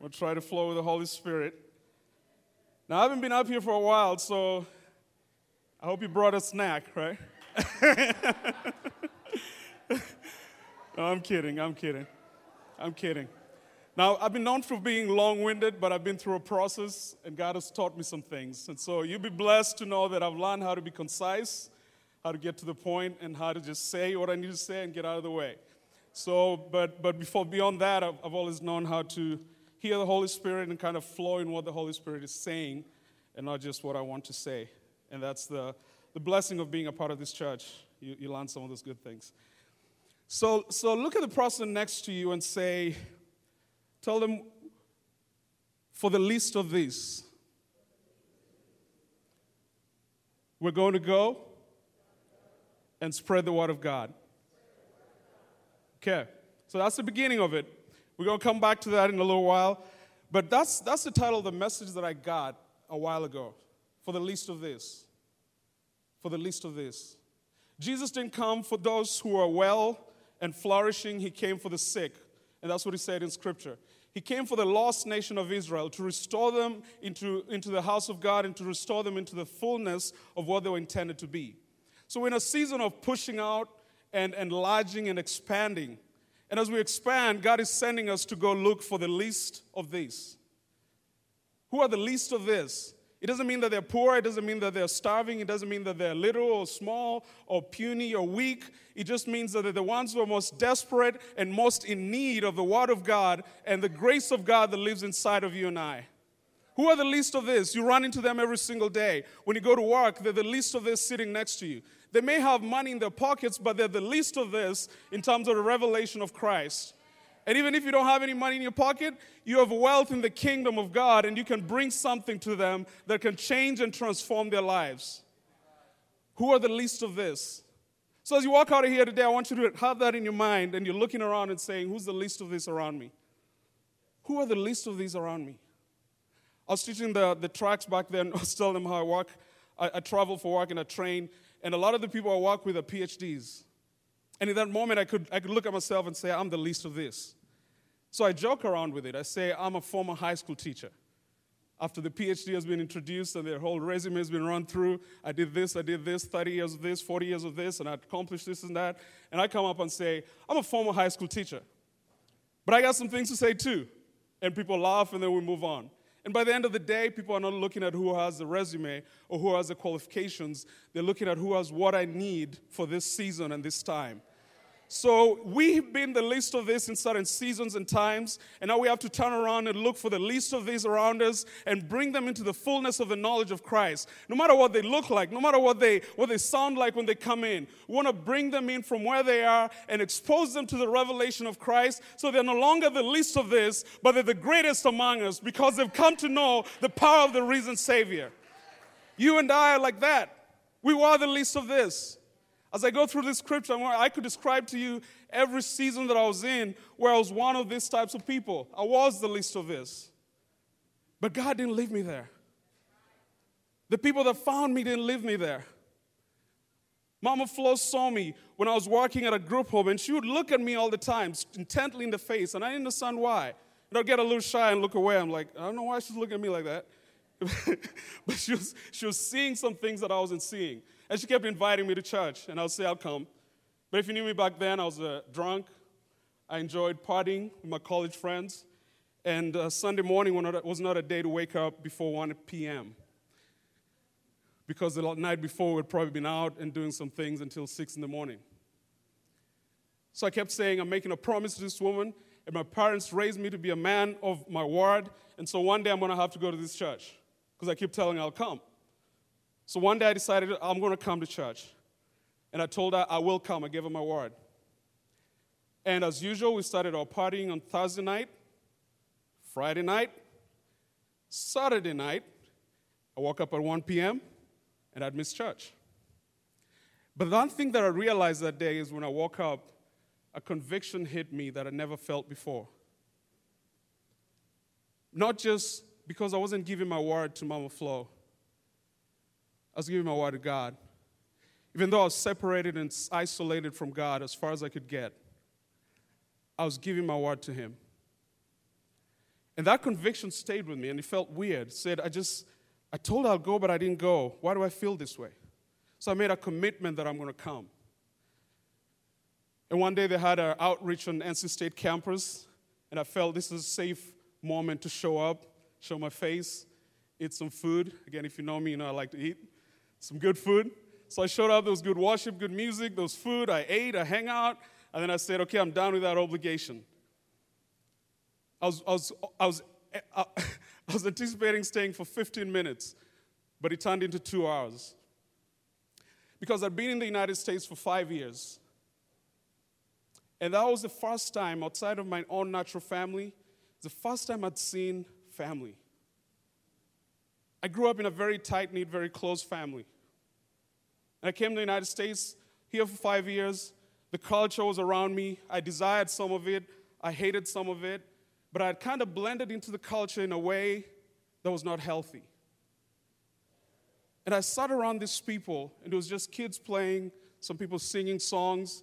We'll try to flow with the Holy Spirit. Now, I haven't been up here for a while, so I hope you brought a snack, right? no, I'm kidding, I'm kidding. I'm kidding. Now, I've been known for being long winded, but I've been through a process, and God has taught me some things. And so you'll be blessed to know that I've learned how to be concise, how to get to the point, and how to just say what I need to say and get out of the way. So, but, but before, beyond that, I've, I've always known how to hear the Holy Spirit and kind of flow in what the Holy Spirit is saying and not just what I want to say. And that's the, the blessing of being a part of this church. You, you learn some of those good things. So, so look at the person next to you and say, tell them, for the least of these, we're going to go and spread the word of God. Okay, so that's the beginning of it. We're going to come back to that in a little while. But that's, that's the title of the message that I got a while ago for the least of this. For the least of this. Jesus didn't come for those who are well and flourishing, He came for the sick. And that's what He said in Scripture. He came for the lost nation of Israel to restore them into, into the house of God and to restore them into the fullness of what they were intended to be. So, in a season of pushing out and enlarging and expanding, and as we expand, God is sending us to go look for the least of these. Who are the least of this? It doesn't mean that they're poor. It doesn't mean that they're starving. It doesn't mean that they're little or small or puny or weak. It just means that they're the ones who are most desperate and most in need of the Word of God and the grace of God that lives inside of you and I. Who are the least of this? You run into them every single day. When you go to work, they're the least of this sitting next to you. They may have money in their pockets, but they're the least of this in terms of the revelation of Christ. And even if you don't have any money in your pocket, you have wealth in the kingdom of God, and you can bring something to them that can change and transform their lives. Who are the least of this? So as you walk out of here today, I want you to have that in your mind, and you're looking around and saying, Who's the least of this around me? Who are the least of these around me? I was teaching the, the tracks back then. I was telling them how I work. I, I travel for work and I train. And a lot of the people I work with are PhDs. And in that moment, I could, I could look at myself and say, I'm the least of this. So I joke around with it. I say, I'm a former high school teacher. After the PhD has been introduced and their whole resume has been run through, I did this, I did this, 30 years of this, 40 years of this, and I accomplished this and that. And I come up and say, I'm a former high school teacher. But I got some things to say too. And people laugh and then we move on. And by the end of the day, people are not looking at who has the resume or who has the qualifications. They're looking at who has what I need for this season and this time. So we've been the least of this in certain seasons and times, and now we have to turn around and look for the least of these around us and bring them into the fullness of the knowledge of Christ. No matter what they look like, no matter what they what they sound like when they come in, we want to bring them in from where they are and expose them to the revelation of Christ, so they're no longer the least of this, but they're the greatest among us because they've come to know the power of the risen Savior. You and I are like that. We were the least of this. As I go through this scripture, I could describe to you every season that I was in where I was one of these types of people. I was the least of this. But God didn't leave me there. The people that found me didn't leave me there. Mama Flo saw me when I was working at a group home, and she would look at me all the time, intently in the face, and I didn't understand why. And I'd get a little shy and look away. I'm like, I don't know why she's looking at me like that. but she was, she was seeing some things that I wasn't seeing. And she kept inviting me to church, and I'll say, I'll come. But if you knew me back then, I was uh, drunk. I enjoyed partying with my college friends. And uh, Sunday morning was not a day to wake up before 1 p.m. Because the night before, we'd probably been out and doing some things until 6 in the morning. So I kept saying, I'm making a promise to this woman, and my parents raised me to be a man of my word. And so one day I'm going to have to go to this church because I keep telling her I'll come. So one day I decided I'm going to come to church. And I told her I will come. I gave her my word. And as usual, we started our partying on Thursday night, Friday night, Saturday night. I woke up at 1 p.m. and I'd miss church. But the one thing that I realized that day is when I woke up, a conviction hit me that I never felt before. Not just because I wasn't giving my word to Mama Flo, I was giving my word to God. Even though I was separated and isolated from God as far as I could get, I was giving my word to Him. And that conviction stayed with me and it felt weird. Said, I just, I told I'll go, but I didn't go. Why do I feel this way? So I made a commitment that I'm going to come. And one day they had an outreach on NC State campus, and I felt this is a safe moment to show up, show my face, eat some food. Again, if you know me, you know I like to eat some good food. So I showed up, there was good worship, good music, there was food, I ate, I hang out, and then I said, okay, I'm done with that obligation. I was, I was, I was, I was anticipating staying for 15 minutes, but it turned into two hours. Because I'd been in the United States for five years. And that was the first time, outside of my own natural family, the first time I'd seen family. I grew up in a very tight knit, very close family. And I came to the United States here for five years. The culture was around me. I desired some of it, I hated some of it but I had kind of blended into the culture in a way that was not healthy. And I sat around these people, and it was just kids playing, some people singing songs,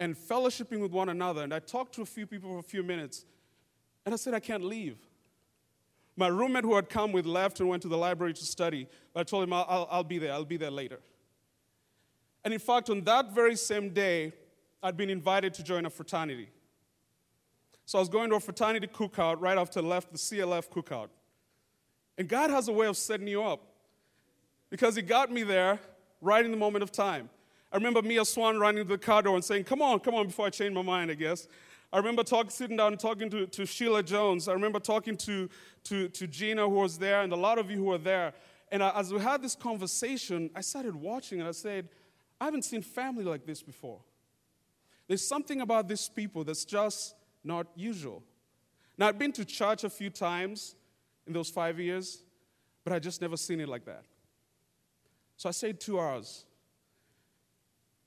and fellowshipping with one another. And I talked to a few people for a few minutes, and I said, I can't leave. My roommate who had come with left and went to the library to study, but I told him, I'll, I'll, I'll be there, I'll be there later. And in fact, on that very same day, I'd been invited to join a fraternity. So I was going to a fraternity cookout right after left the CLF cookout. And God has a way of setting you up because He got me there right in the moment of time. I remember Mia Swan running to the car door and saying, Come on, come on, before I change my mind, I guess. I remember talk, sitting down and talking to, to Sheila Jones. I remember talking to, to, to Gina, who was there, and a lot of you who were there. And I, as we had this conversation, I started watching and I said, I haven't seen family like this before. There's something about these people that's just not usual. Now, I've been to church a few times in those five years, but I just never seen it like that. So I stayed two hours.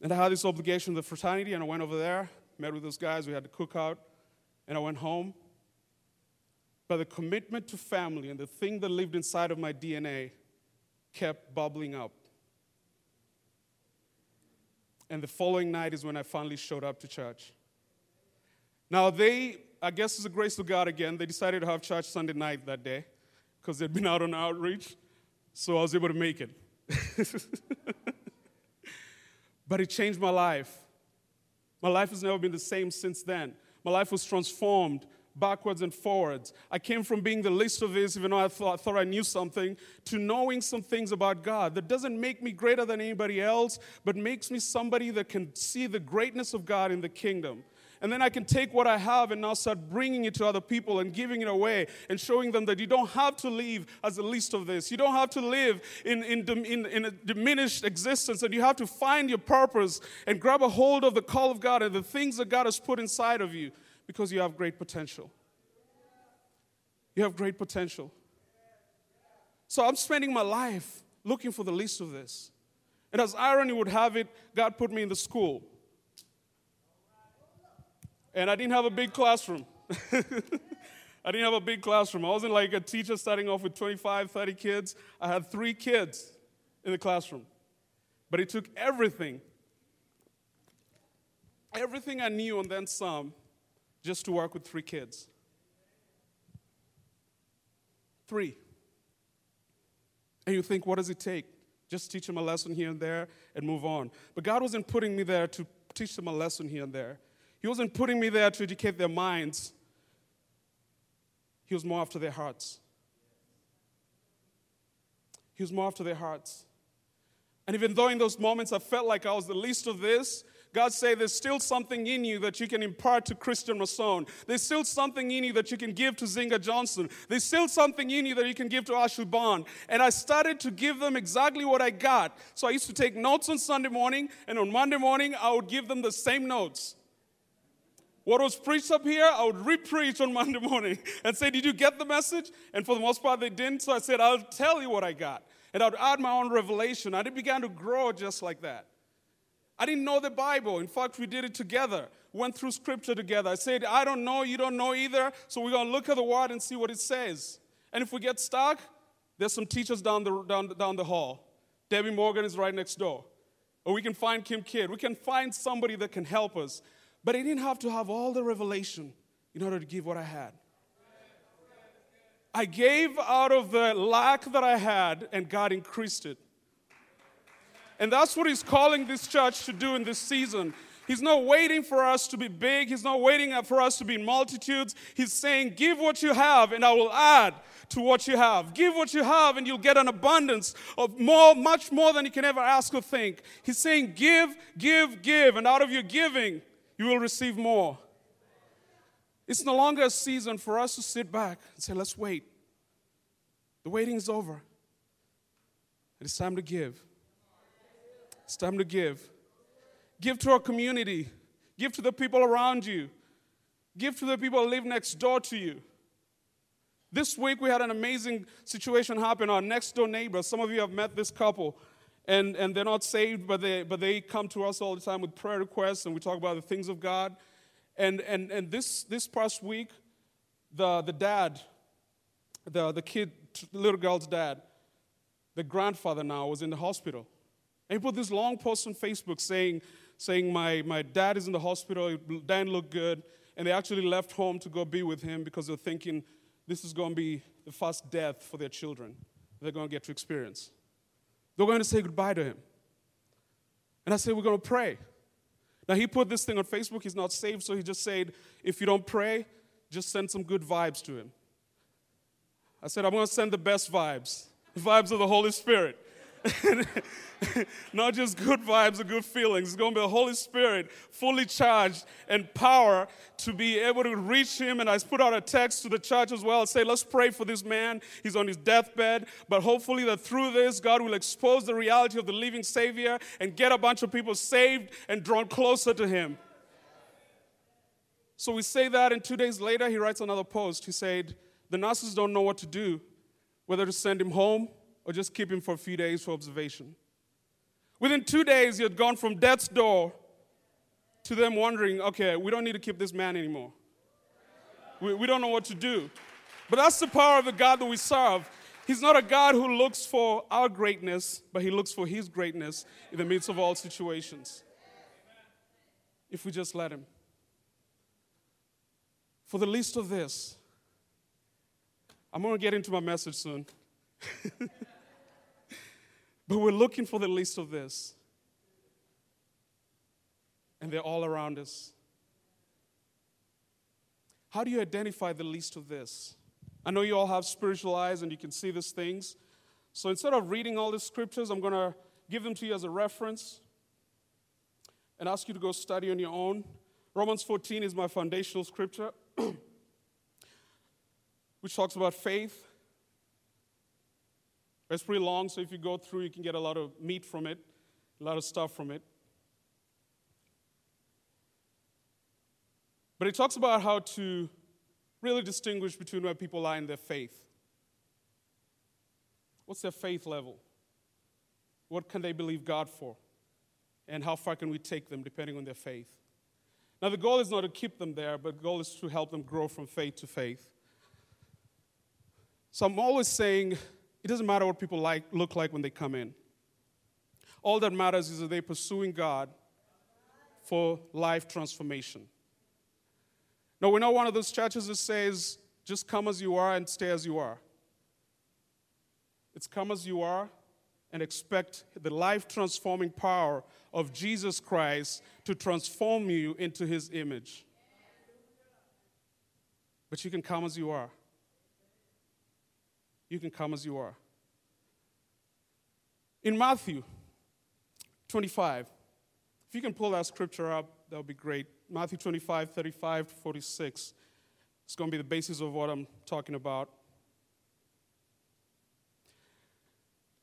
And I had this obligation with the fraternity, and I went over there, met with those guys, we had the cookout, and I went home. But the commitment to family and the thing that lived inside of my DNA kept bubbling up. And the following night is when I finally showed up to church. Now, they, I guess it's a grace of God again, they decided to have church Sunday night that day because they'd been out on outreach, so I was able to make it. but it changed my life. My life has never been the same since then. My life was transformed backwards and forwards. I came from being the least of this, even though I thought, I thought, I knew something, to knowing some things about God that doesn't make me greater than anybody else, but makes me somebody that can see the greatness of God in the kingdom. And then I can take what I have and now start bringing it to other people and giving it away and showing them that you don't have to live as the least of this. You don't have to live in, in, in, in a diminished existence, and you have to find your purpose and grab a hold of the call of God and the things that God has put inside of you because you have great potential. You have great potential. So I'm spending my life looking for the least of this. And as irony would have it, God put me in the school. And I didn't have a big classroom. I didn't have a big classroom. I wasn't like a teacher starting off with 25, 30 kids. I had three kids in the classroom. But it took everything, everything I knew and then some, just to work with three kids. Three. And you think, what does it take? Just teach them a lesson here and there and move on. But God wasn't putting me there to teach them a lesson here and there. He wasn't putting me there to educate their minds, He was more after their hearts. He was more after their hearts. And even though in those moments I felt like I was the least of this, God said there's still something in you that you can impart to Christian Masson. There's still something in you that you can give to Zinga Johnson. There's still something in you that you can give to Ashu Bond. And I started to give them exactly what I got. So I used to take notes on Sunday morning, and on Monday morning, I would give them the same notes. What was preached up here, I would repreach on Monday morning and say, Did you get the message? And for the most part, they didn't. So I said, I'll tell you what I got. And I'd add my own revelation. And it began to grow just like that. I didn't know the Bible. In fact, we did it together, went through scripture together. I said, I don't know, you don't know either. So we're going to look at the word and see what it says. And if we get stuck, there's some teachers down the, down, down the hall. Debbie Morgan is right next door. Or we can find Kim Kidd. We can find somebody that can help us. But I didn't have to have all the revelation in order to give what I had. I gave out of the lack that I had, and God increased it. And that's what He's calling this church to do in this season. He's not waiting for us to be big. He's not waiting for us to be in multitudes. He's saying, Give what you have, and I will add to what you have. Give what you have, and you'll get an abundance of more, much more than you can ever ask or think. He's saying, Give, give, give, and out of your giving, you will receive more. It's no longer a season for us to sit back and say, Let's wait. The waiting is over. It's time to give. It's time to give. Give to our community. Give to the people around you. Give to the people who live next door to you. This week we had an amazing situation happen. Our next door neighbor, some of you have met this couple, and, and they're not saved, but they, but they come to us all the time with prayer requests, and we talk about the things of God. And, and, and this, this past week, the, the dad, the, the kid, little girl's dad, the grandfather now was in the hospital. And he put this long post on Facebook saying, saying my, my dad is in the hospital, Dan looked good, and they actually left home to go be with him because they're thinking this is going to be the first death for their children they're going to get to experience. They're going to say goodbye to him. And I said, We're going to pray. Now, he put this thing on Facebook. He's not saved, so he just said, If you don't pray, just send some good vibes to him. I said, I'm going to send the best vibes, the vibes of the Holy Spirit. Not just good vibes or good feelings. It's going to be the Holy Spirit fully charged and power to be able to reach him. And I put out a text to the church as well. Say, let's pray for this man. He's on his deathbed. But hopefully, that through this, God will expose the reality of the living Savior and get a bunch of people saved and drawn closer to him. So we say that, and two days later, he writes another post. He said, The nurses don't know what to do, whether to send him home or just keep him for a few days for observation. Within two days, he had gone from death's door to them wondering, okay, we don't need to keep this man anymore. We, we don't know what to do. But that's the power of the God that we serve. He's not a God who looks for our greatness, but he looks for his greatness in the midst of all situations. If we just let him. For the least of this, I'm going to get into my message soon. But we're looking for the least of this. And they're all around us. How do you identify the least of this? I know you all have spiritual eyes and you can see these things. So instead of reading all the scriptures, I'm going to give them to you as a reference and ask you to go study on your own. Romans 14 is my foundational scripture, which talks about faith. It's pretty long, so if you go through, you can get a lot of meat from it, a lot of stuff from it. But it talks about how to really distinguish between where people are in their faith. What's their faith level? What can they believe God for? And how far can we take them depending on their faith? Now, the goal is not to keep them there, but the goal is to help them grow from faith to faith. So I'm always saying, it doesn't matter what people like, look like when they come in. All that matters is that they're pursuing God for life transformation. No, we're not one of those churches that says, just come as you are and stay as you are. It's come as you are and expect the life transforming power of Jesus Christ to transform you into his image. But you can come as you are you can come as you are. In Matthew 25, if you can pull that scripture up, that would be great. Matthew 25, 35 to 46. It's going to be the basis of what I'm talking about.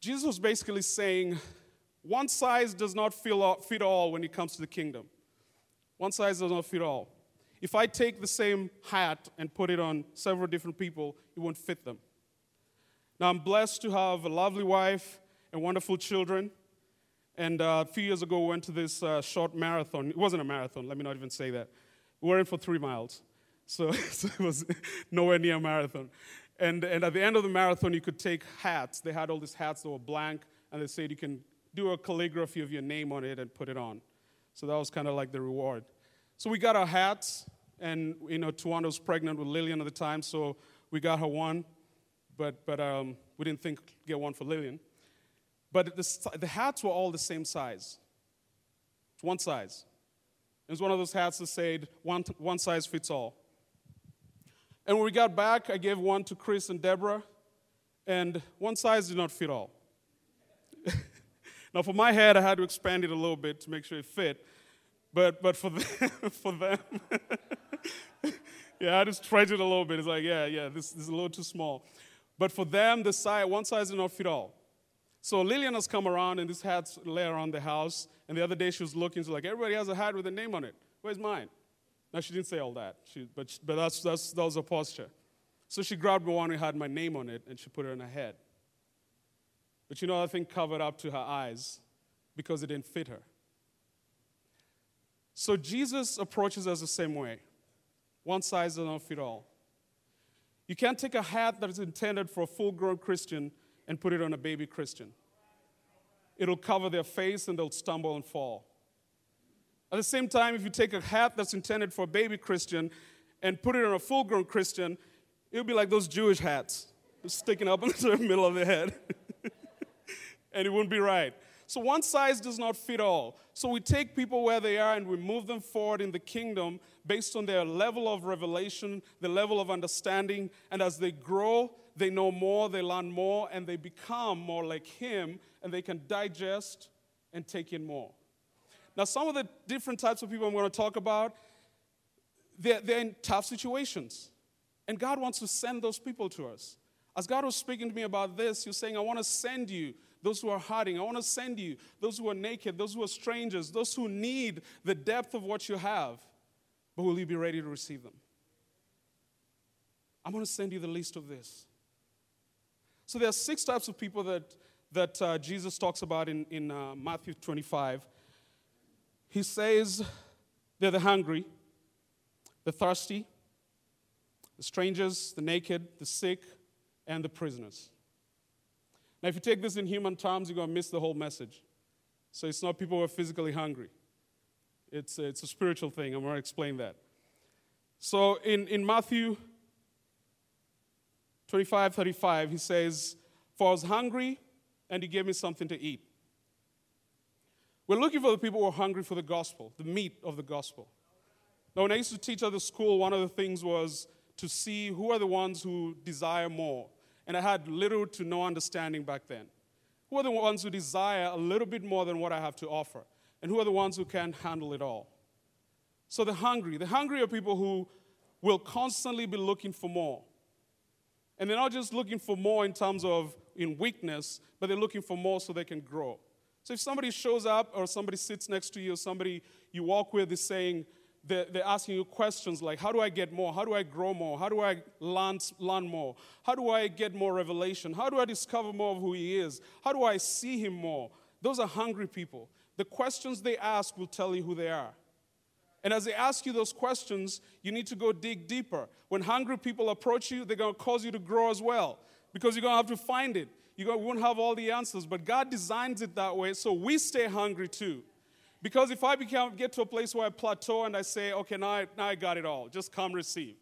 Jesus was basically saying, one size does not fit all when it comes to the kingdom. One size does not fit all. If I take the same hat and put it on several different people, it won't fit them. Now, I'm blessed to have a lovely wife and wonderful children. And uh, a few years ago, we went to this uh, short marathon. It wasn't a marathon, let me not even say that. We were in for three miles. So, so it was nowhere near a marathon. And, and at the end of the marathon, you could take hats. They had all these hats that were blank, and they said you can do a calligraphy of your name on it and put it on. So that was kind of like the reward. So we got our hats, and you know, Tuanda was pregnant with Lillian at the time, so we got her one. But, but um, we didn't think get one for Lillian. But the, the hats were all the same size. It's one size. It was one of those hats that said, one, one size fits all. And when we got back, I gave one to Chris and Deborah, and one size did not fit all. now, for my head, I had to expand it a little bit to make sure it fit. But, but for them, for them yeah, I just stretched it a little bit. It's like, yeah, yeah, this, this is a little too small. But for them, the size, one size did not fit all. So Lillian has come around and this hat's lay around the house. And the other day she was looking, she's like, everybody has a hat with a name on it. Where's mine? Now she didn't say all that, she, but, but that's, that's, that was a posture. So she grabbed the one that had my name on it and she put it on her head. But you know, that thing covered up to her eyes because it didn't fit her. So Jesus approaches us the same way. One size does not fit all. You can't take a hat that is intended for a full grown Christian and put it on a baby Christian. It'll cover their face and they'll stumble and fall. At the same time, if you take a hat that's intended for a baby Christian and put it on a full grown Christian, it'll be like those Jewish hats sticking up into the middle of the head. and it wouldn't be right. So one size does not fit all. So we take people where they are and we move them forward in the kingdom based on their level of revelation, the level of understanding, and as they grow, they know more, they learn more, and they become more like Him, and they can digest and take in more. Now, some of the different types of people I'm going to talk about, they're, they're in tough situations. And God wants to send those people to us. As God was speaking to me about this, He was saying, I want to send you those who are hiding. I want to send you those who are naked, those who are strangers, those who need the depth of what you have. But will you be ready to receive them? I'm going to send you the list of this. So there are six types of people that, that uh, Jesus talks about in, in uh, Matthew 25. He says they're the hungry, the thirsty, the strangers, the naked, the sick, and the prisoners. Now, if you take this in human terms, you're going to miss the whole message. So it's not people who are physically hungry, it's, it's a spiritual thing. I'm going to explain that. So in, in Matthew 25 35, he says, For I was hungry, and he gave me something to eat. We're looking for the people who are hungry for the gospel, the meat of the gospel. Now, when I used to teach at the school, one of the things was to see who are the ones who desire more and I had little to no understanding back then. Who are the ones who desire a little bit more than what I have to offer? And who are the ones who can't handle it all? So the hungry. The hungry are people who will constantly be looking for more. And they're not just looking for more in terms of in weakness, but they're looking for more so they can grow. So if somebody shows up or somebody sits next to you or somebody you walk with is saying, they're, they're asking you questions like how do I get more? How do I grow more? How do I learn, learn more? How do I get more revelation? How do I discover more of who He is? How do I see Him more? Those are hungry people. The questions they ask will tell you who they are. And as they ask you those questions, you need to go dig deeper. When hungry people approach you, they're going to cause you to grow as well because you're going to have to find it. You won't have all the answers, but God designs it that way so we stay hungry too. Because if I become, get to a place where I plateau and I say, okay, now I, now I got it all, just come receive,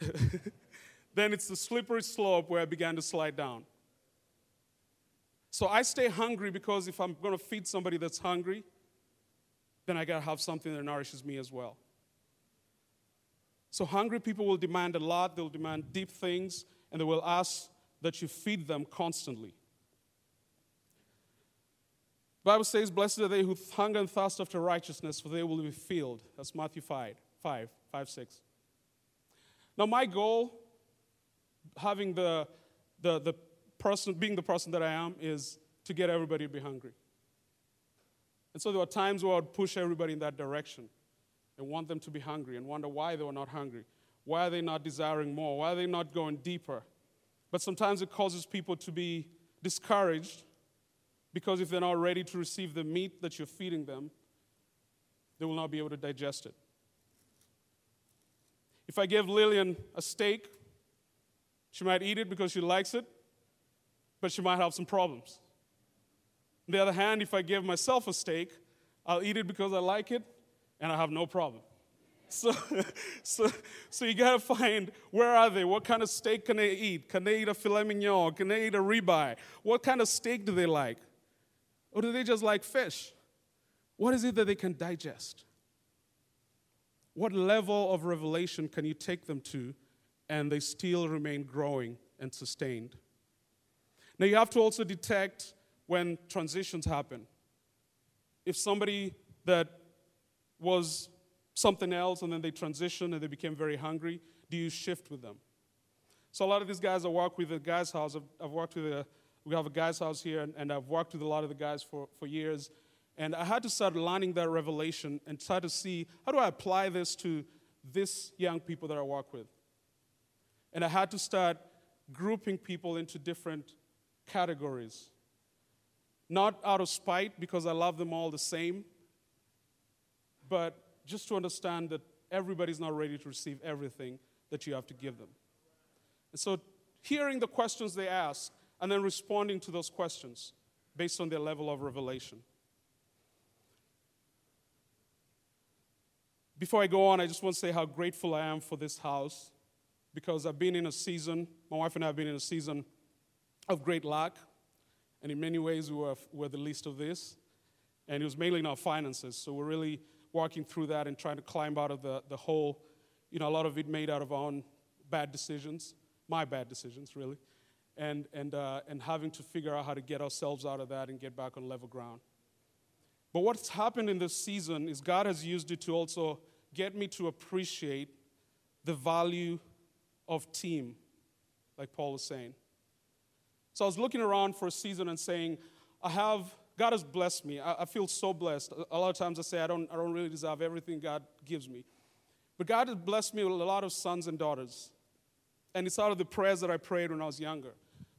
then it's the slippery slope where I began to slide down. So I stay hungry because if I'm going to feed somebody that's hungry, then I got to have something that nourishes me as well. So hungry people will demand a lot, they'll demand deep things, and they will ask that you feed them constantly. Bible says, Blessed are they who hunger and thirst after righteousness, for they will be filled. That's Matthew 5, 5, 5, 6. Now, my goal, having the, the, the person, being the person that I am, is to get everybody to be hungry. And so there were times where I would push everybody in that direction and want them to be hungry and wonder why they were not hungry. Why are they not desiring more? Why are they not going deeper? But sometimes it causes people to be discouraged because if they're not ready to receive the meat that you're feeding them, they will not be able to digest it. If I give Lillian a steak, she might eat it because she likes it, but she might have some problems. On the other hand, if I give myself a steak, I'll eat it because I like it and I have no problem. So, so, so you gotta find where are they? What kind of steak can they eat? Can they eat a filet mignon? Can they eat a ribeye? What kind of steak do they like? Or do they just like fish? What is it that they can digest? What level of revelation can you take them to and they still remain growing and sustained? Now, you have to also detect when transitions happen. If somebody that was something else and then they transitioned and they became very hungry, do you shift with them? So, a lot of these guys I work with at Guy's House, I've, I've worked with a, we have a Guy's House here, and, and I've worked with a lot of the guys for, for years. And I had to start learning that revelation and try to see how do I apply this to this young people that I work with. And I had to start grouping people into different categories. Not out of spite because I love them all the same, but just to understand that everybody's not ready to receive everything that you have to give them. And so, hearing the questions they ask and then responding to those questions based on their level of revelation. Before I go on, I just want to say how grateful I am for this house because I've been in a season, my wife and I have been in a season of great lack. And in many ways, we were, were the least of this. And it was mainly in our finances. So we're really walking through that and trying to climb out of the, the hole. You know, a lot of it made out of our own bad decisions, my bad decisions, really. And, and, uh, and having to figure out how to get ourselves out of that and get back on level ground. But what's happened in this season is God has used it to also get me to appreciate the value of team, like Paul was saying. So I was looking around for a season and saying, I have, God has blessed me. I, I feel so blessed. A lot of times I say I don't, I don't really deserve everything God gives me. But God has blessed me with a lot of sons and daughters. And it's out of the prayers that I prayed when I was younger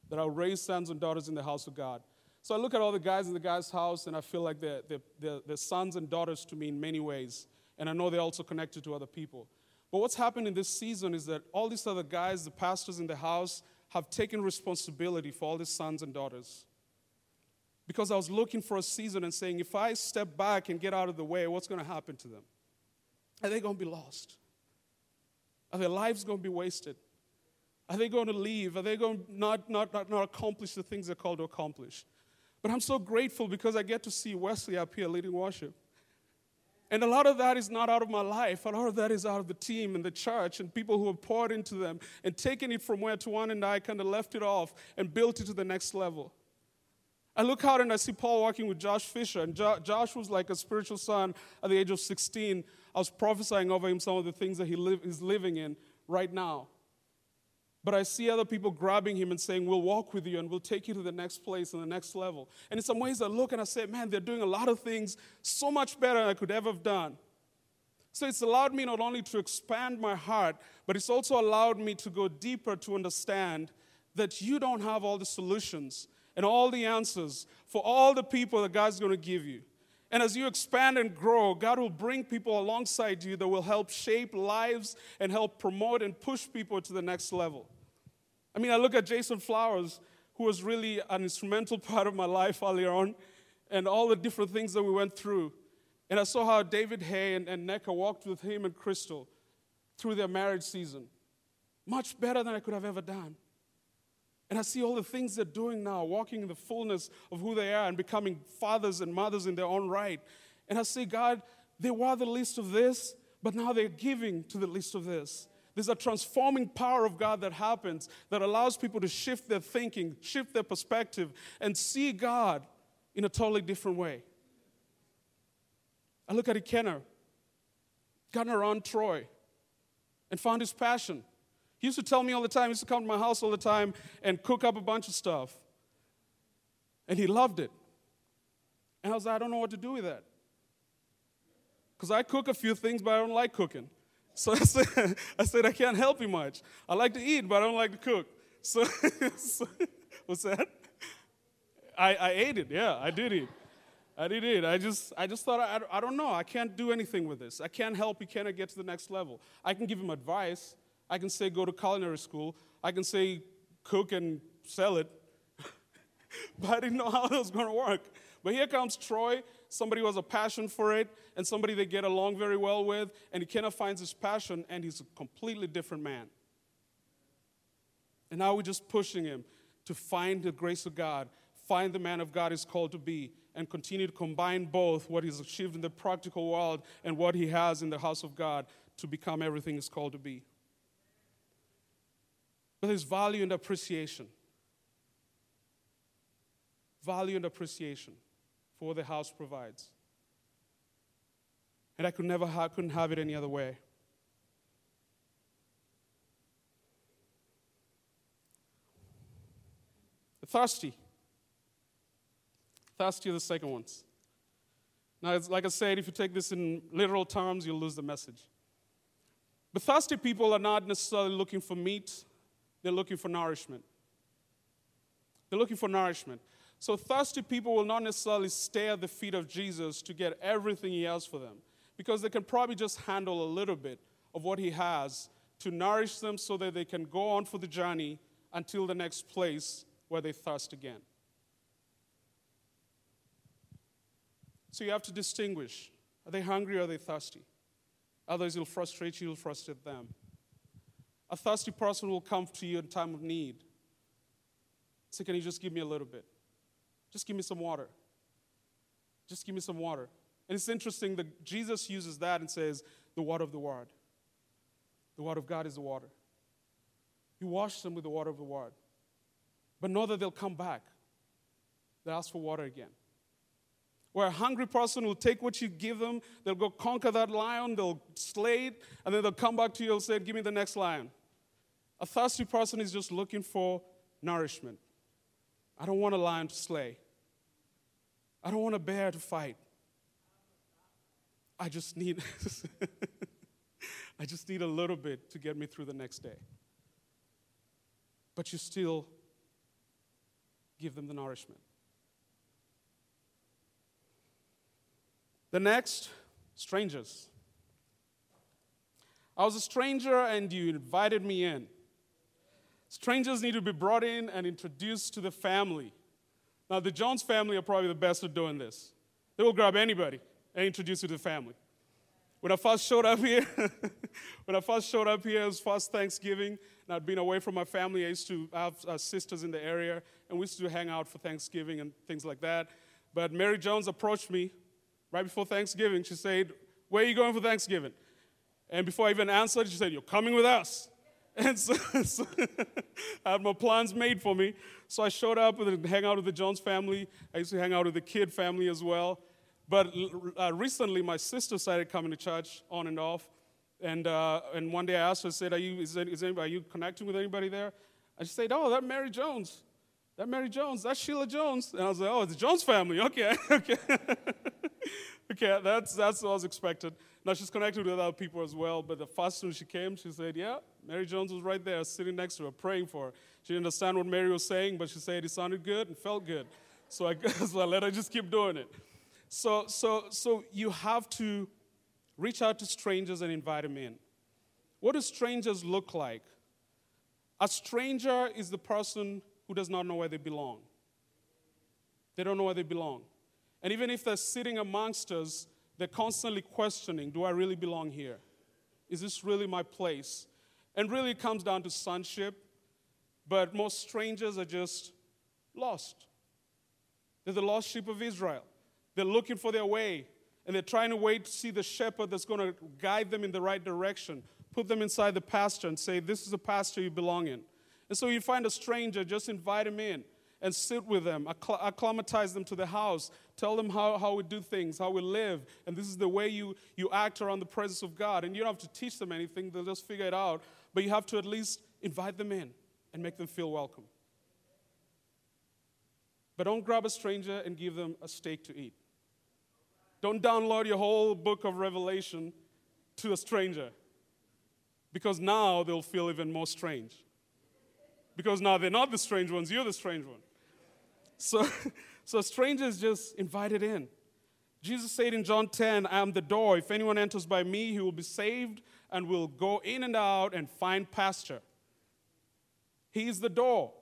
that I'll raise sons and daughters in the house of God. So I look at all the guys in the guy's house and I feel like they're, they're, they're, they're sons and daughters to me in many ways and I know they're also connected to other people. But what's happened in this season is that all these other guys, the pastors in the house, have taken responsibility for all these sons and daughters. Because I was looking for a season and saying, if I step back and get out of the way, what's going to happen to them? Are they going to be lost? Are their lives going to be wasted? Are they going to leave? Are they going to not, not, not, not accomplish the things they're called to accomplish? But I'm so grateful because I get to see Wesley up here leading worship. And a lot of that is not out of my life. A lot of that is out of the team and the church and people who have poured into them and taken it from where Tuan and I kind of left it off and built it to the next level. I look out and I see Paul walking with Josh Fisher, and jo- Josh was like a spiritual son at the age of 16. I was prophesying over him some of the things that he li- is living in right now. But I see other people grabbing him and saying, We'll walk with you and we'll take you to the next place and the next level. And in some ways, I look and I say, Man, they're doing a lot of things so much better than I could ever have done. So it's allowed me not only to expand my heart, but it's also allowed me to go deeper to understand that you don't have all the solutions and all the answers for all the people that God's going to give you. And as you expand and grow, God will bring people alongside you that will help shape lives and help promote and push people to the next level. I mean, I look at Jason Flowers, who was really an instrumental part of my life earlier on, and all the different things that we went through. And I saw how David Hay and, and Neka walked with him and Crystal through their marriage season. Much better than I could have ever done. And I see all the things they're doing now, walking in the fullness of who they are and becoming fathers and mothers in their own right. And I say, God, they were the least of this, but now they're giving to the least of this. There's a transforming power of God that happens that allows people to shift their thinking, shift their perspective, and see God in a totally different way. I look at Ikenna, gotten around Troy, and found his passion. He used to tell me all the time, he used to come to my house all the time and cook up a bunch of stuff. And he loved it. And I was like, I don't know what to do with that. Because I cook a few things, but I don't like cooking. So I said, I said, I can't help you much. I like to eat, but I don't like to cook. So, so what's that? I, I ate it, yeah, I did eat. I did it. I just, I just thought, I, I don't know. I can't do anything with this. I can't help you. Can I get to the next level? I can give him advice, I can say go to culinary school. I can say cook and sell it. but I didn't know how that was going to work. But here comes Troy somebody who has a passion for it, and somebody they get along very well with, and he kind of finds his passion, and he's a completely different man. And now we're just pushing him to find the grace of God, find the man of God he's called to be, and continue to combine both what he's achieved in the practical world and what he has in the house of God to become everything he's called to be. But there's value and appreciation. Value and appreciation for what the house provides. And I could never have, couldn't have it any other way. The thirsty. Thirsty are the second ones. Now, like I said, if you take this in literal terms, you'll lose the message. But thirsty people are not necessarily looking for meat, they're looking for nourishment. They're looking for nourishment. So, thirsty people will not necessarily stay at the feet of Jesus to get everything he has for them because they can probably just handle a little bit of what he has to nourish them so that they can go on for the journey until the next place where they thirst again. So, you have to distinguish are they hungry or are they thirsty? Others will frustrate you, you'll frustrate them. A thirsty person will come to you in time of need. Say, Can you just give me a little bit? Just give me some water. Just give me some water. And it's interesting that Jesus uses that and says, The water of the Word. The Word of God is the water. You wash them with the water of the Word. But know that they'll come back. They'll ask for water again. Where a hungry person will take what you give them, they'll go conquer that lion, they'll slay it, and then they'll come back to you and say, Give me the next lion. A thirsty person is just looking for nourishment. I don't want a lion to slay. I don't want a bear to fight. I just need I just need a little bit to get me through the next day. But you still give them the nourishment. The next, strangers. I was a stranger and you invited me in. Strangers need to be brought in and introduced to the family. Now, the Jones family are probably the best at doing this. They will grab anybody and introduce you to the family. When I first showed up here, when I first showed up here, it was first Thanksgiving, and I'd been away from my family. I used to have uh, sisters in the area, and we used to hang out for Thanksgiving and things like that. But Mary Jones approached me right before Thanksgiving, she said, Where are you going for Thanksgiving? And before I even answered, she said, You're coming with us. And so, so I had my plans made for me. So I showed up and hang out with the Jones family. I used to hang out with the Kidd family as well. But uh, recently, my sister started coming to church on and off. And, uh, and one day I asked her, I said, are you, is, there, is anybody, are you connecting with anybody there? And she said, Oh, that Mary Jones. That Mary Jones. That's Sheila Jones. And I was like, Oh, it's the Jones family. Okay, okay. okay, that's, that's what I was expecting. Now she's connected with other people as well, but the first time she came, she said, Yeah, Mary Jones was right there sitting next to her, praying for her. She didn't understand what Mary was saying, but she said it sounded good and felt good. So I, so I let her just keep doing it. So, so, so you have to reach out to strangers and invite them in. What do strangers look like? A stranger is the person who does not know where they belong. They don't know where they belong. And even if they're sitting amongst us, they're constantly questioning do I really belong here? Is this really my place? And really, it comes down to sonship, but most strangers are just lost. They're the lost sheep of Israel. They're looking for their way, and they're trying to wait to see the shepherd that's going to guide them in the right direction, put them inside the pasture, and say, This is the pasture you belong in. And so you find a stranger, just invite him in and sit with them, acclimatize them to the house, tell them how, how we do things, how we live, and this is the way you, you act around the presence of God. And you don't have to teach them anything, they'll just figure it out, but you have to at least invite them in and make them feel welcome. But don't grab a stranger and give them a steak to eat. Don't download your whole book of Revelation to a stranger because now they'll feel even more strange. Because now they're not the strange ones, you're the strange one. So, so strangers just invited in. Jesus said in John 10, I am the door. If anyone enters by me, he will be saved and will go in and out and find pasture. He is the door.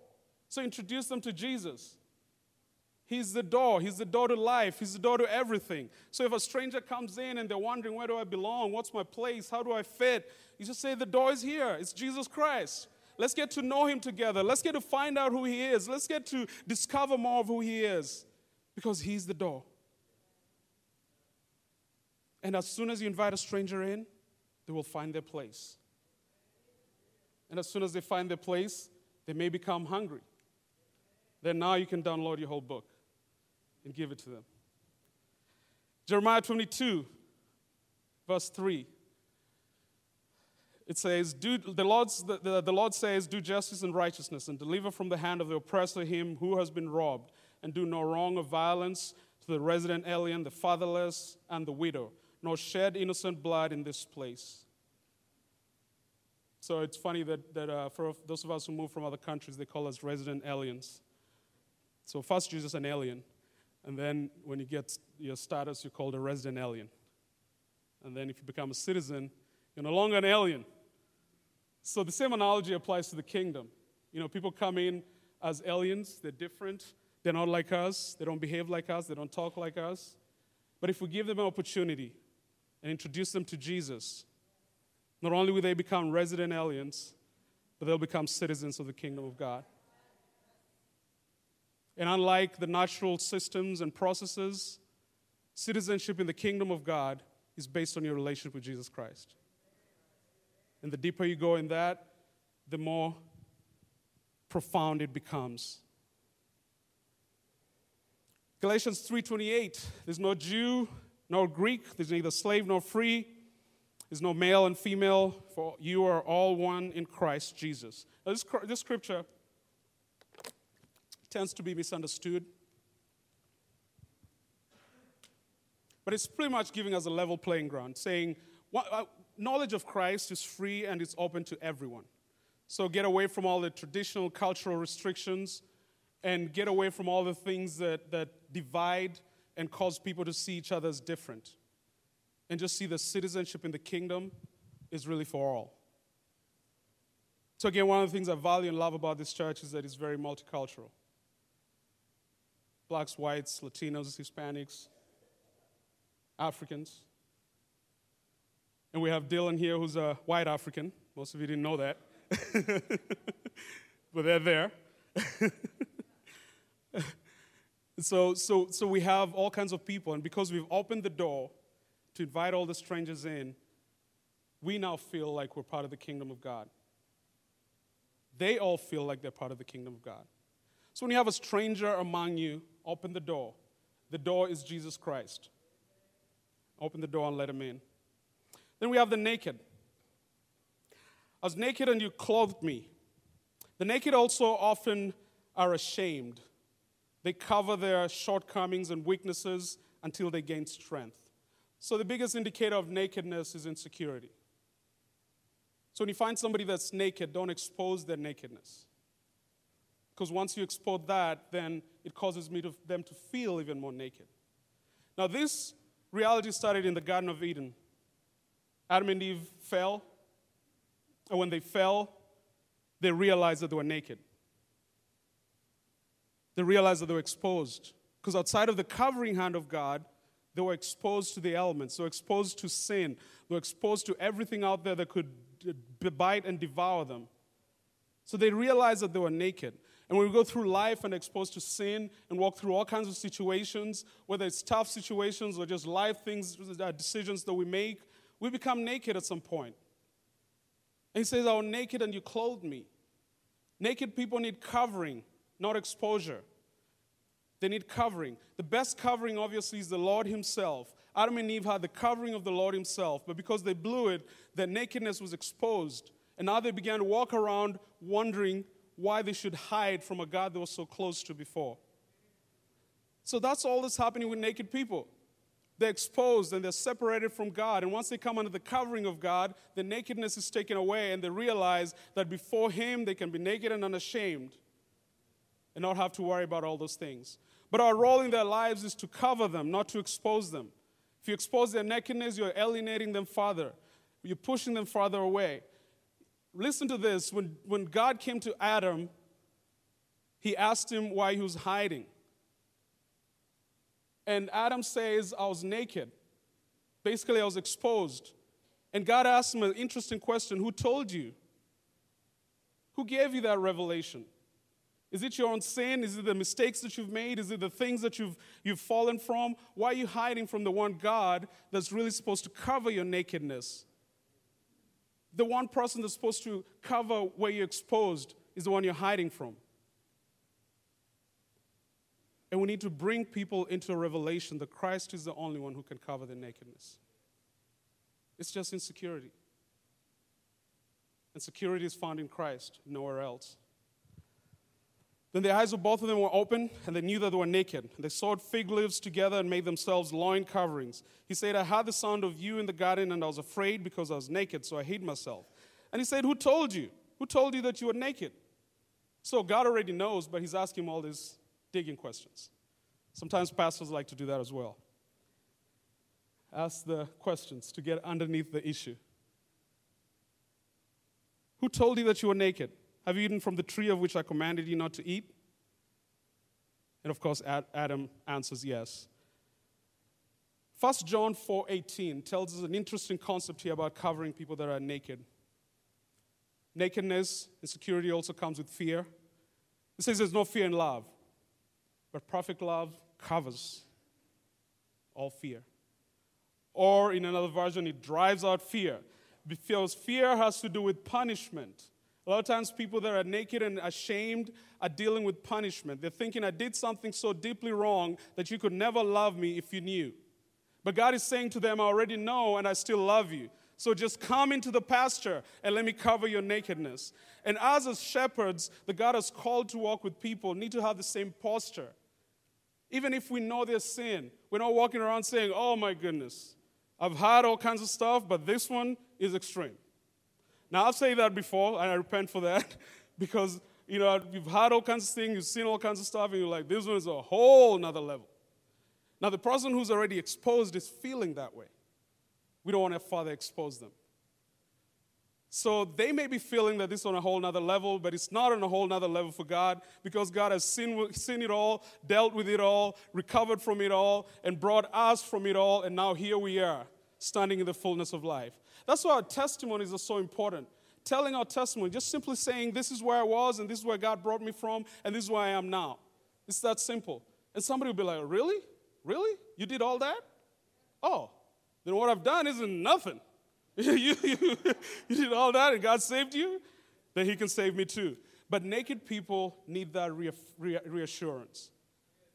So introduce them to Jesus. He's the door. He's the door to life. He's the door to everything. So if a stranger comes in and they're wondering, where do I belong? What's my place? How do I fit? You just say, the door is here. It's Jesus Christ. Let's get to know him together. Let's get to find out who he is. Let's get to discover more of who he is because he's the door. And as soon as you invite a stranger in, they will find their place. And as soon as they find their place, they may become hungry. Then now you can download your whole book and give it to them. Jeremiah 22, verse 3. It says, do, the, Lord's, the, the, the Lord says, Do justice and righteousness, and deliver from the hand of the oppressor him who has been robbed, and do no wrong or violence to the resident alien, the fatherless, and the widow, nor shed innocent blood in this place. So it's funny that, that uh, for those of us who move from other countries, they call us resident aliens. So first, just an alien. And then when you get your status, you're called a resident alien. And then if you become a citizen, you're no longer an alien. So the same analogy applies to the kingdom. You know, people come in as aliens, they're different, they're not like us, they don't behave like us, they don't talk like us. But if we give them an opportunity and introduce them to Jesus, not only will they become resident aliens, but they'll become citizens of the kingdom of God. And unlike the natural systems and processes, citizenship in the kingdom of God is based on your relationship with Jesus Christ. And the deeper you go in that, the more profound it becomes. Galatians 3:28 There's no Jew nor Greek, there's neither slave nor free, there's no male and female, for you are all one in Christ Jesus. Now, this, this scripture tends to be misunderstood. But it's pretty much giving us a level playing ground, saying uh, knowledge of Christ is free and it's open to everyone. So get away from all the traditional cultural restrictions and get away from all the things that, that divide and cause people to see each other as different. And just see the citizenship in the kingdom is really for all. So, again, one of the things I value and love about this church is that it's very multicultural blacks, whites, Latinos, Hispanics, Africans. And we have Dylan here, who's a white African. Most of you didn't know that. but they're there. so, so, so we have all kinds of people, and because we've opened the door to invite all the strangers in, we now feel like we're part of the kingdom of God. They all feel like they're part of the kingdom of God. So when you have a stranger among you, open the door. The door is Jesus Christ. Open the door and let him in. Then we have the naked. I was naked and you clothed me. The naked also often are ashamed. They cover their shortcomings and weaknesses until they gain strength. So, the biggest indicator of nakedness is insecurity. So, when you find somebody that's naked, don't expose their nakedness. Because once you expose that, then it causes me to, them to feel even more naked. Now, this reality started in the Garden of Eden. Adam and Eve fell, and when they fell, they realized that they were naked. They realized that they were exposed. Because outside of the covering hand of God, they were exposed to the elements, they were exposed to sin, they were exposed to everything out there that could bite and devour them. So they realized that they were naked. And when we go through life and exposed to sin and walk through all kinds of situations, whether it's tough situations or just life things, uh, decisions that we make, we become naked at some point. And he says, I was naked and you clothed me. Naked people need covering, not exposure. They need covering. The best covering, obviously, is the Lord Himself. Adam and Eve had the covering of the Lord Himself, but because they blew it, their nakedness was exposed. And now they began to walk around wondering why they should hide from a God they were so close to before. So that's all that's happening with naked people. They're exposed and they're separated from God. And once they come under the covering of God, the nakedness is taken away and they realize that before Him they can be naked and unashamed and not have to worry about all those things. But our role in their lives is to cover them, not to expose them. If you expose their nakedness, you're alienating them farther, you're pushing them farther away. Listen to this. When, when God came to Adam, he asked him why he was hiding. And Adam says, I was naked. Basically, I was exposed. And God asked him an interesting question Who told you? Who gave you that revelation? Is it your own sin? Is it the mistakes that you've made? Is it the things that you've, you've fallen from? Why are you hiding from the one God that's really supposed to cover your nakedness? The one person that's supposed to cover where you're exposed is the one you're hiding from. And we need to bring people into a revelation that Christ is the only one who can cover their nakedness. It's just insecurity. And security is found in Christ, nowhere else. Then the eyes of both of them were open, and they knew that they were naked. They sewed fig leaves together and made themselves loin coverings. He said, I heard the sound of you in the garden, and I was afraid because I was naked, so I hid myself. And he said, Who told you? Who told you that you were naked? So God already knows, but he's asking all these digging questions. Sometimes pastors like to do that as well. Ask the questions to get underneath the issue. Who told you that you were naked? Have you eaten from the tree of which I commanded you not to eat? And of course, Adam answers yes. 1 John 4:18 tells us an interesting concept here about covering people that are naked. Nakedness, insecurity also comes with fear. It says there's no fear in love, but perfect love covers all fear. Or in another version, it drives out fear because fear has to do with punishment. A lot of times, people that are naked and ashamed are dealing with punishment. They're thinking, I did something so deeply wrong that you could never love me if you knew. But God is saying to them, I already know and I still love you. So just come into the pasture and let me cover your nakedness. And us as shepherds, the God has called to walk with people, need to have the same posture. Even if we know their sin, we're not walking around saying, Oh my goodness, I've had all kinds of stuff, but this one is extreme. Now, I've said that before, and I repent for that, because you know, you've had all kinds of things, you've seen all kinds of stuff, and you're like, this one is a whole nother level. Now, the person who's already exposed is feeling that way. We don't want to further expose them. So they may be feeling that this is on a whole nother level, but it's not on a whole nother level for God because God has seen, seen it all, dealt with it all, recovered from it all, and brought us from it all, and now here we are, standing in the fullness of life. That's why our testimonies are so important. Telling our testimony, just simply saying, This is where I was, and this is where God brought me from, and this is where I am now. It's that simple. And somebody will be like, Really? Really? You did all that? Oh, then what I've done isn't nothing. you, you, you did all that and God saved you? Then He can save me too. But naked people need that reassurance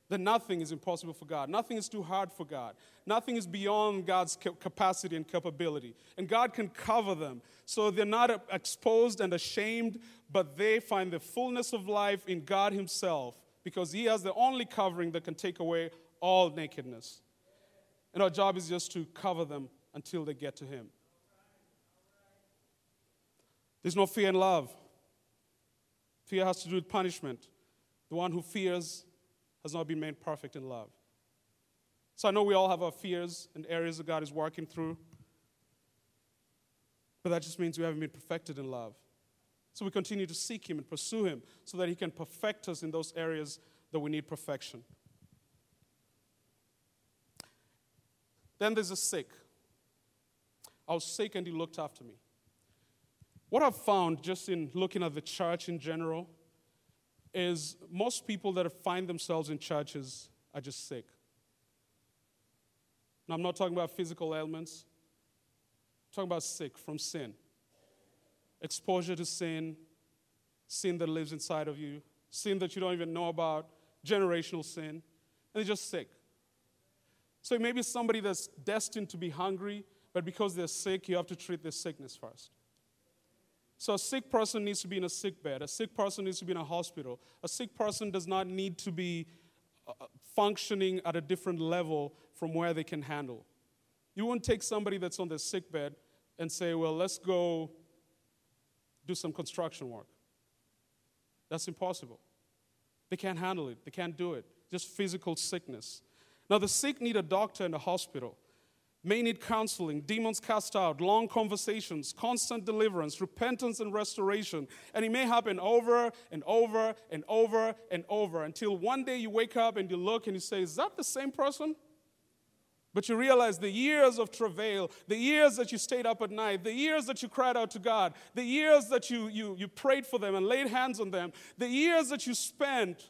that nothing is impossible for God. Nothing is too hard for God. Nothing is beyond God's capacity and capability. And God can cover them. So they're not uh, exposed and ashamed, but they find the fullness of life in God Himself because He has the only covering that can take away all nakedness. And our job is just to cover them until they get to Him. There's no fear in love. Fear has to do with punishment. The one who fears has not been made perfect in love. So I know we all have our fears and areas that God is working through. But that just means we haven't been perfected in love. So we continue to seek Him and pursue Him so that He can perfect us in those areas that we need perfection. Then there's a sick. I was sick and he looked after me. What I've found just in looking at the church in general is most people that find themselves in churches are just sick. Now, I'm not talking about physical ailments, I'm talking about sick from sin. Exposure to sin, sin that lives inside of you, sin that you don't even know about, generational sin, and they're just sick. So it may be somebody that's destined to be hungry, but because they're sick, you have to treat their sickness first. So a sick person needs to be in a sick bed. A sick person needs to be in a hospital. A sick person does not need to be uh, functioning at a different level from where they can handle. You won't take somebody that's on the sick bed and say, well, let's go do some construction work. That's impossible. They can't handle it, they can't do it. Just physical sickness. Now, the sick need a doctor and a hospital, may need counseling, demons cast out, long conversations, constant deliverance, repentance and restoration. And it may happen over and over and over and over until one day you wake up and you look and you say, Is that the same person? But you realize the years of travail, the years that you stayed up at night, the years that you cried out to God, the years that you, you, you prayed for them and laid hands on them, the years that you spent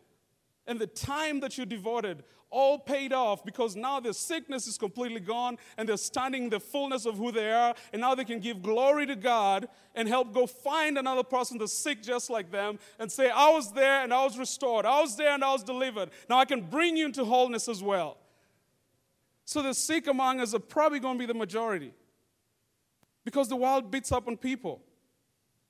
and the time that you devoted all paid off because now their sickness is completely gone and they're standing in the fullness of who they are and now they can give glory to God and help go find another person that's sick just like them and say, I was there and I was restored. I was there and I was delivered. Now I can bring you into wholeness as well. So the sick among us are probably going to be the majority because the world beats up on people.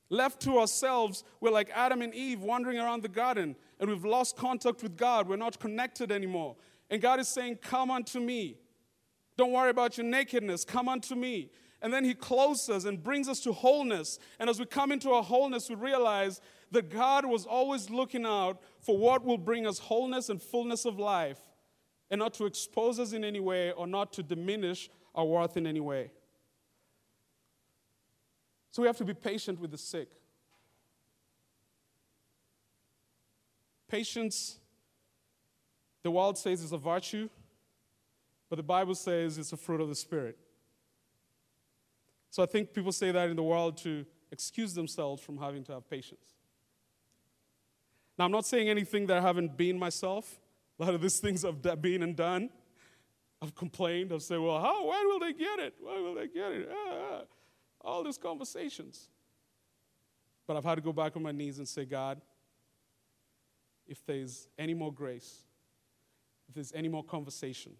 Left to ourselves, we're like Adam and Eve wandering around the garden and we've lost contact with God. We're not connected anymore. And God is saying, Come unto me. Don't worry about your nakedness. Come unto me. And then He clothes us and brings us to wholeness. And as we come into our wholeness, we realize that God was always looking out for what will bring us wholeness and fullness of life and not to expose us in any way or not to diminish our worth in any way. So we have to be patient with the sick. Patience, the world says is a virtue, but the Bible says it's a fruit of the Spirit. So I think people say that in the world to excuse themselves from having to have patience. Now, I'm not saying anything that I haven't been myself. A lot of these things I've been and done. I've complained. I've said, well, how, when will they get it? When will they get it? Ah, ah. All these conversations. But I've had to go back on my knees and say, God, if there's any more grace, if there's any more conversation,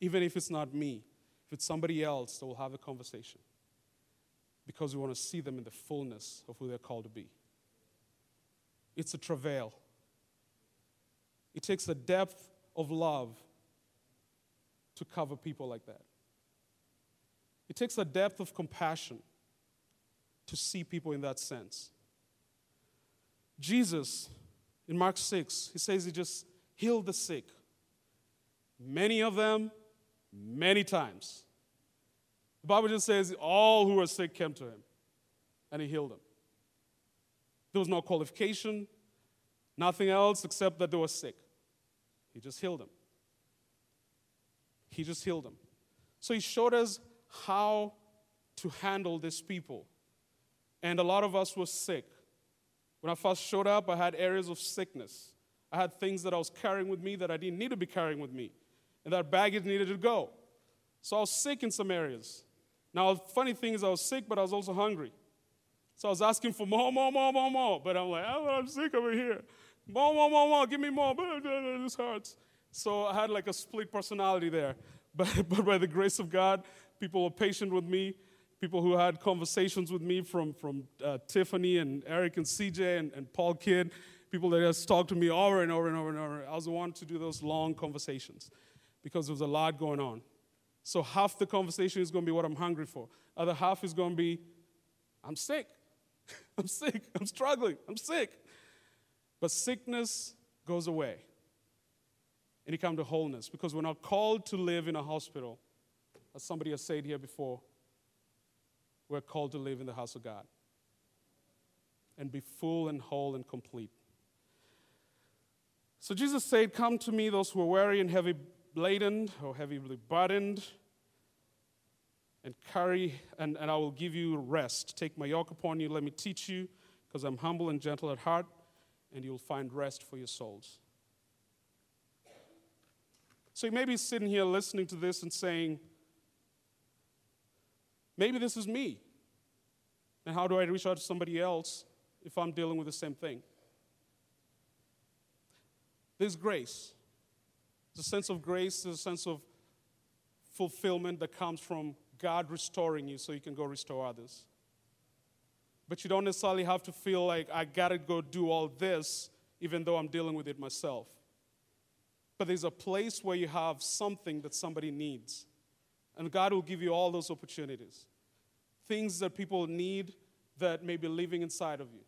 even if it's not me, if it's somebody else that will have a conversation, because we want to see them in the fullness of who they're called to be. It's a travail. It takes a depth of love to cover people like that. It takes a depth of compassion to see people in that sense. Jesus, in Mark 6, he says he just healed the sick. Many of them, many times. The Bible just says all who were sick came to him and he healed them. There was no qualification, nothing else except that they were sick. He just healed them. He just healed them. So he showed us how to handle these people. And a lot of us were sick. When I first showed up, I had areas of sickness. I had things that I was carrying with me that I didn't need to be carrying with me. And that baggage needed to go. So I was sick in some areas. Now, funny thing is, I was sick, but I was also hungry. So I was asking for more, more, more, more, more. But I'm like, oh, I'm sick over here. More, more, more, more. Give me more. This hurts. So I had like a split personality there. But, but by the grace of God, people were patient with me people who had conversations with me from, from uh, Tiffany and Eric and CJ and, and Paul Kidd, people that just talked to me over and over and over and over. I was the one to do those long conversations because there was a lot going on. So half the conversation is going to be what I'm hungry for. Other half is going to be, I'm sick. I'm sick. I'm struggling. I'm sick. But sickness goes away. And you come to wholeness because we're not called to live in a hospital, as somebody has said here before we're called to live in the house of God and be full and whole and complete. So Jesus said, Come to me, those who are weary and heavy laden or heavily burdened, and carry, and, and I will give you rest. Take my yoke upon you, let me teach you, because I'm humble and gentle at heart, and you'll find rest for your souls. So you may be sitting here listening to this and saying, Maybe this is me. And how do I reach out to somebody else if I'm dealing with the same thing? There's grace. There's a sense of grace, there's a sense of fulfillment that comes from God restoring you so you can go restore others. But you don't necessarily have to feel like I gotta go do all this even though I'm dealing with it myself. But there's a place where you have something that somebody needs. And God will give you all those opportunities. Things that people need that may be living inside of you.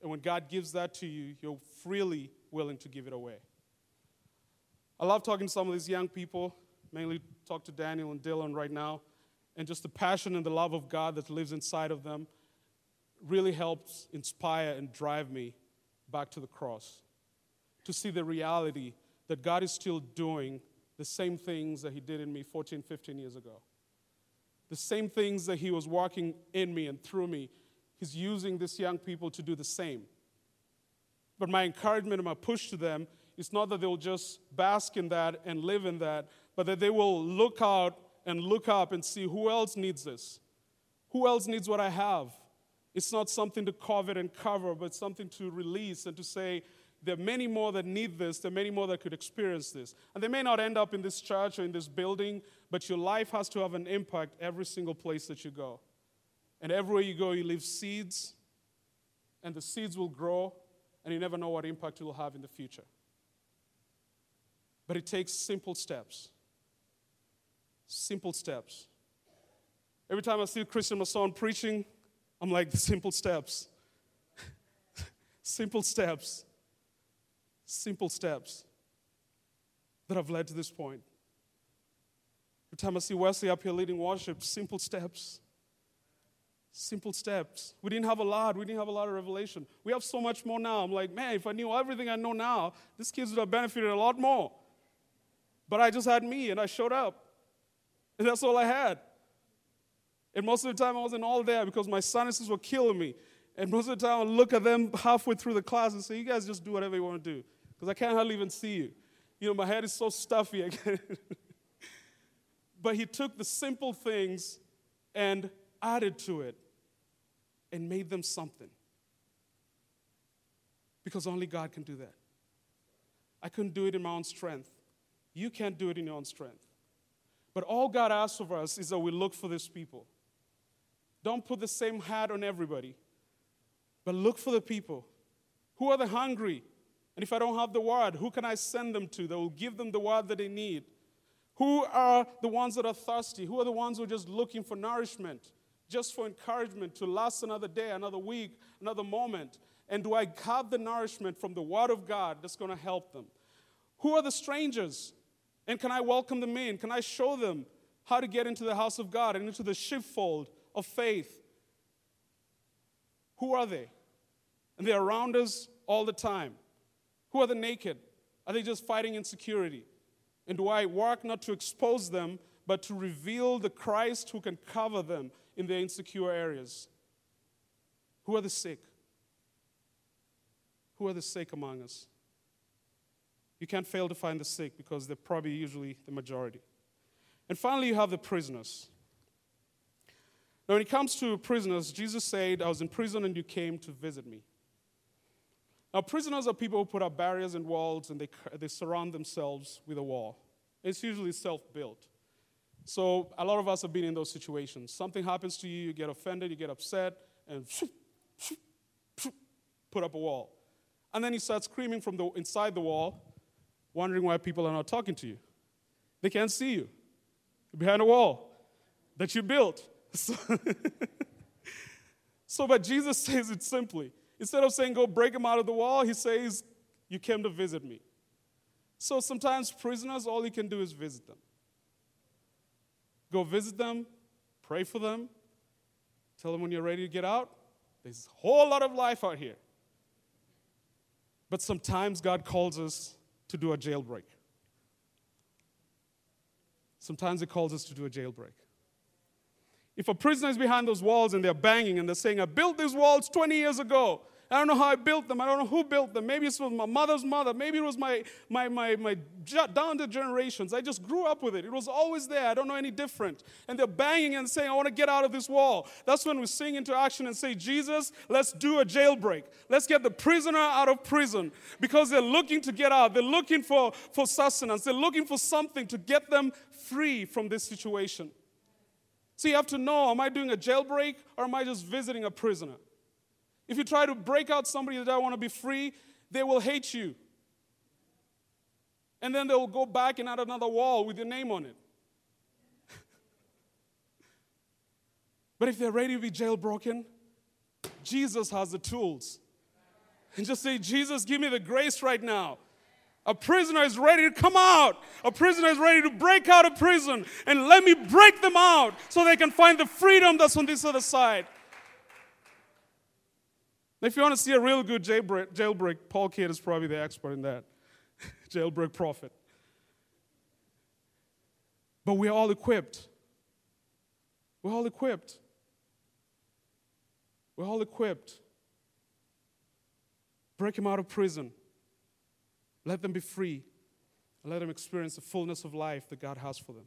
And when God gives that to you, you're freely willing to give it away. I love talking to some of these young people, mainly talk to Daniel and Dylan right now, and just the passion and the love of God that lives inside of them really helps inspire and drive me back to the cross. To see the reality that God is still doing the same things that He did in me 14, 15 years ago. The same things that He was working in me and through me, He's using these young people to do the same. But my encouragement and my push to them is not that they'll just bask in that and live in that, but that they will look out and look up and see who else needs this? Who else needs what I have? It's not something to covet and cover, but something to release and to say, there are many more that need this, there are many more that could experience this. And they may not end up in this church or in this building, but your life has to have an impact every single place that you go. And everywhere you go, you leave seeds, and the seeds will grow, and you never know what impact it will have in the future. But it takes simple steps. Simple steps. Every time I see Christian Mason preaching, I'm like, simple steps. simple steps. Simple steps that have led to this point. Every time I see Wesley up here leading worship, simple steps. Simple steps. We didn't have a lot. We didn't have a lot of revelation. We have so much more now. I'm like, man, if I knew everything I know now, these kids would have benefited a lot more. But I just had me and I showed up. And that's all I had. And most of the time I wasn't all there because my sinuses were killing me. And most of the time I look at them halfway through the class and say, you guys just do whatever you want to do. Because I can't hardly even see you. You know, my head is so stuffy. but he took the simple things and added to it and made them something. Because only God can do that. I couldn't do it in my own strength. You can't do it in your own strength. But all God asks of us is that we look for these people. Don't put the same hat on everybody, but look for the people. Who are the hungry? And if I don't have the word, who can I send them to that will give them the word that they need? Who are the ones that are thirsty? Who are the ones who are just looking for nourishment, just for encouragement to last another day, another week, another moment? And do I have the nourishment from the Word of God that's going to help them? Who are the strangers? And can I welcome them in? Can I show them how to get into the house of God and into the sheepfold of faith? Who are they? And they're around us all the time. Who are the naked? Are they just fighting insecurity? And do I work not to expose them, but to reveal the Christ who can cover them in their insecure areas? Who are the sick? Who are the sick among us? You can't fail to find the sick because they're probably usually the majority. And finally, you have the prisoners. Now, when it comes to prisoners, Jesus said, I was in prison and you came to visit me. Now, prisoners are people who put up barriers and walls and they, they surround themselves with a wall. It's usually self built. So, a lot of us have been in those situations. Something happens to you, you get offended, you get upset, and put up a wall. And then you start screaming from the, inside the wall, wondering why people are not talking to you. They can't see you. You're behind a wall that you built. So, so, but Jesus says it simply. Instead of saying, go break him out of the wall, he says, you came to visit me. So sometimes prisoners, all you can do is visit them. Go visit them, pray for them, tell them when you're ready to get out. There's a whole lot of life out here. But sometimes God calls us to do a jailbreak. Sometimes He calls us to do a jailbreak. If a prisoner is behind those walls and they're banging and they're saying, I built these walls 20 years ago, I don't know how I built them. I don't know who built them. Maybe it was my mother's mother. Maybe it was my, my, my, my down the generations. I just grew up with it. It was always there. I don't know any different. And they're banging and saying, I want to get out of this wall. That's when we sing into action and say, Jesus, let's do a jailbreak. Let's get the prisoner out of prison because they're looking to get out. They're looking for, for sustenance. They're looking for something to get them free from this situation. So you have to know, am I doing a jailbreak or am I just visiting a prisoner? If you try to break out somebody that I want to be free, they will hate you. And then they will go back and add another wall with your name on it. but if they're ready to be jailbroken, Jesus has the tools. And just say, Jesus, give me the grace right now. A prisoner is ready to come out. A prisoner is ready to break out of prison. And let me break them out so they can find the freedom that's on this other side. If you want to see a real good jailbreak, jailbreak Paul Kidd is probably the expert in that. jailbreak prophet. But we're all equipped. We're all equipped. We're all equipped. Break them out of prison. Let them be free. And let them experience the fullness of life that God has for them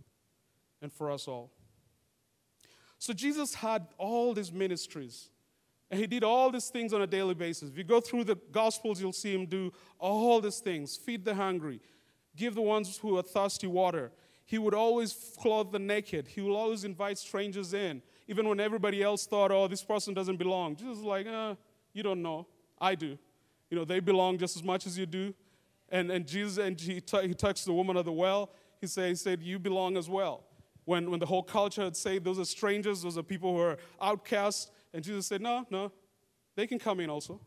and for us all. So Jesus had all these ministries. And he did all these things on a daily basis. If you go through the Gospels, you'll see him do all these things feed the hungry, give the ones who are thirsty water. He would always clothe the naked, he would always invite strangers in, even when everybody else thought, oh, this person doesn't belong. Jesus is like, uh, you don't know. I do. You know, they belong just as much as you do. And, and Jesus, and he, t- he touched the woman of the well. He said, he said, you belong as well. When, when the whole culture had said, those are strangers, those are people who are outcasts. And Jesus said, no, no, they can come in also.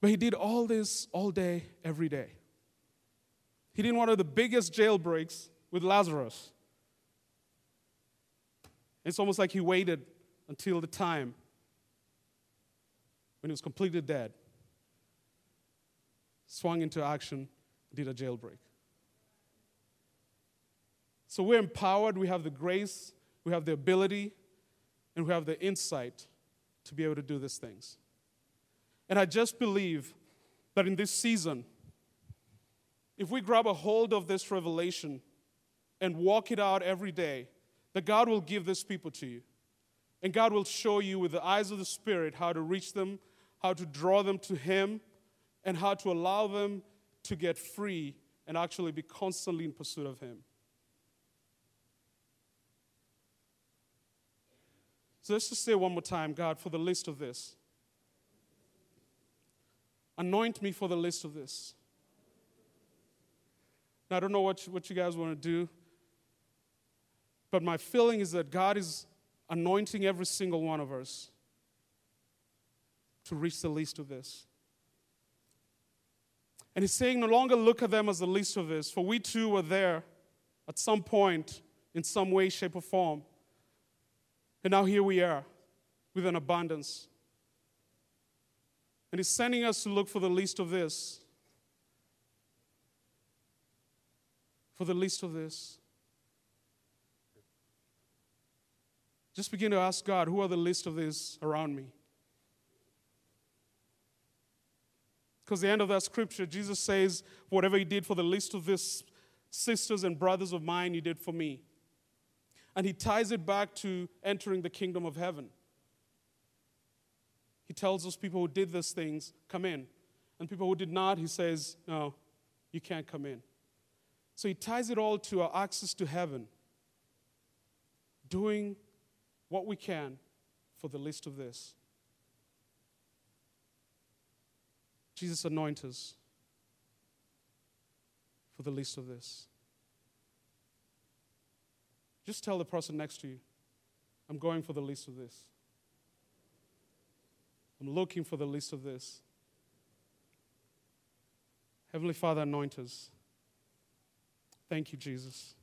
But he did all this all day, every day. He did one of the biggest jailbreaks with Lazarus. It's almost like he waited until the time when he was completely dead, swung into action, did a jailbreak. So we're empowered, we have the grace, we have the ability, and we have the insight to be able to do these things. And I just believe that in this season, if we grab a hold of this revelation and walk it out every day, that God will give this people to you. And God will show you with the eyes of the Spirit how to reach them, how to draw them to Him, and how to allow them to get free and actually be constantly in pursuit of Him. So let's just say one more time God, for the list of this. Anoint me for the list of this. Now, I don't know what you, what you guys want to do, but my feeling is that God is anointing every single one of us to reach the least of this. And He's saying, no longer look at them as the least of this, for we too were there at some point, in some way, shape, or form. And now here we are with an abundance. And He's sending us to look for the least of this. For the least of this. Just begin to ask God, who are the least of this around me? Because the end of that scripture, Jesus says, whatever He did for the least of this sisters and brothers of mine, He did for me. And he ties it back to entering the kingdom of heaven. He tells those people who did these things, come in. And people who did not, he says, no, you can't come in. So he ties it all to our access to heaven, doing what we can for the least of this. Jesus anoint us for the least of this. Just tell the person next to you, I'm going for the least of this. I'm looking for the least of this. Heavenly Father, anoint us. Thank you, Jesus.